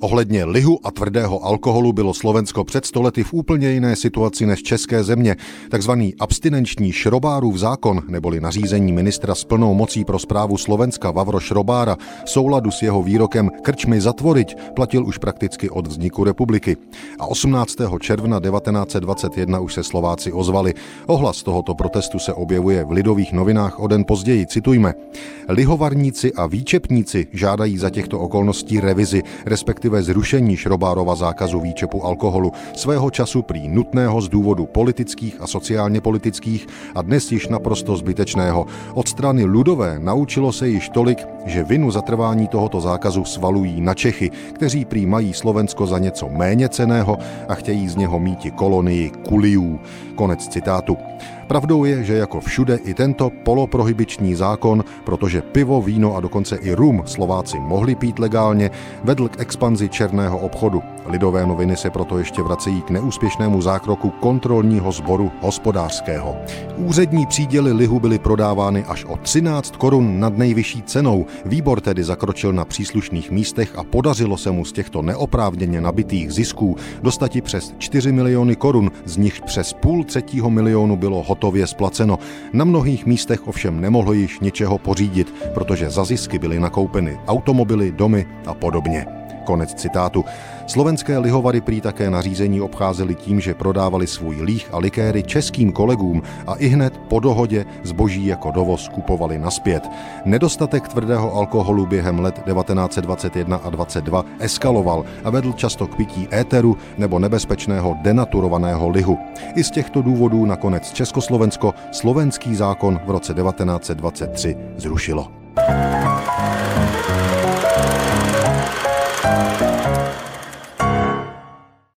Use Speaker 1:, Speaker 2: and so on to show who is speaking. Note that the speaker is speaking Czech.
Speaker 1: Ohledně lihu a tvrdého alkoholu bylo Slovensko před stolety v úplně jiné situaci než české země. Takzvaný abstinenční šrobárův zákon, neboli nařízení ministra s plnou mocí pro zprávu Slovenska Vavro Šrobára, v souladu s jeho výrokem krčmy zatvoriť, platil už prakticky od vzniku republiky. A 18. června 1921 už se Slováci ozvali. Ohlas tohoto protestu se objevuje v lidových novinách o den později. Citujme. Lihovarníci a výčepníci žádají za těchto okolností revizi, respektive respektive zrušení Šrobárova zákazu výčepu alkoholu, svého času prý nutného z důvodu politických a sociálně politických a dnes již naprosto zbytečného. Od strany Ludové naučilo se již tolik, že vinu za trvání tohoto zákazu svalují na Čechy, kteří prý mají Slovensko za něco méně ceného a chtějí z něho míti kolonii kuliů. Konec citátu. Pravdou je, že jako všude i tento poloprohybiční zákon, protože pivo, víno a dokonce i rum Slováci mohli pít legálně, vedl k expanzi černého obchodu. Lidové noviny se proto ještě vracejí k neúspěšnému zákroku kontrolního sboru hospodářského. Úřední příděly lihu byly prodávány až o 13 korun nad nejvyšší cenou. Výbor tedy zakročil na příslušných místech a podařilo se mu z těchto neoprávněně nabitých zisků dostati přes 4 miliony korun, z nich přes půl třetího milionu bylo hotově splaceno. Na mnohých místech ovšem nemohlo již ničeho pořídit, protože za zisky byly nakoupeny automobily, domy a podobně. Konec citátu. Slovenské lihovary prý také nařízení obcházely tím, že prodávali svůj líh a likéry českým kolegům a i hned po dohodě zboží jako dovoz kupovali naspět. Nedostatek tvrdého alkoholu během let 1921 a 22 eskaloval a vedl často k pití éteru nebo nebezpečného denaturovaného lihu. I z těchto důvodů nakonec Československo slovenský zákon v roce 1923 zrušilo.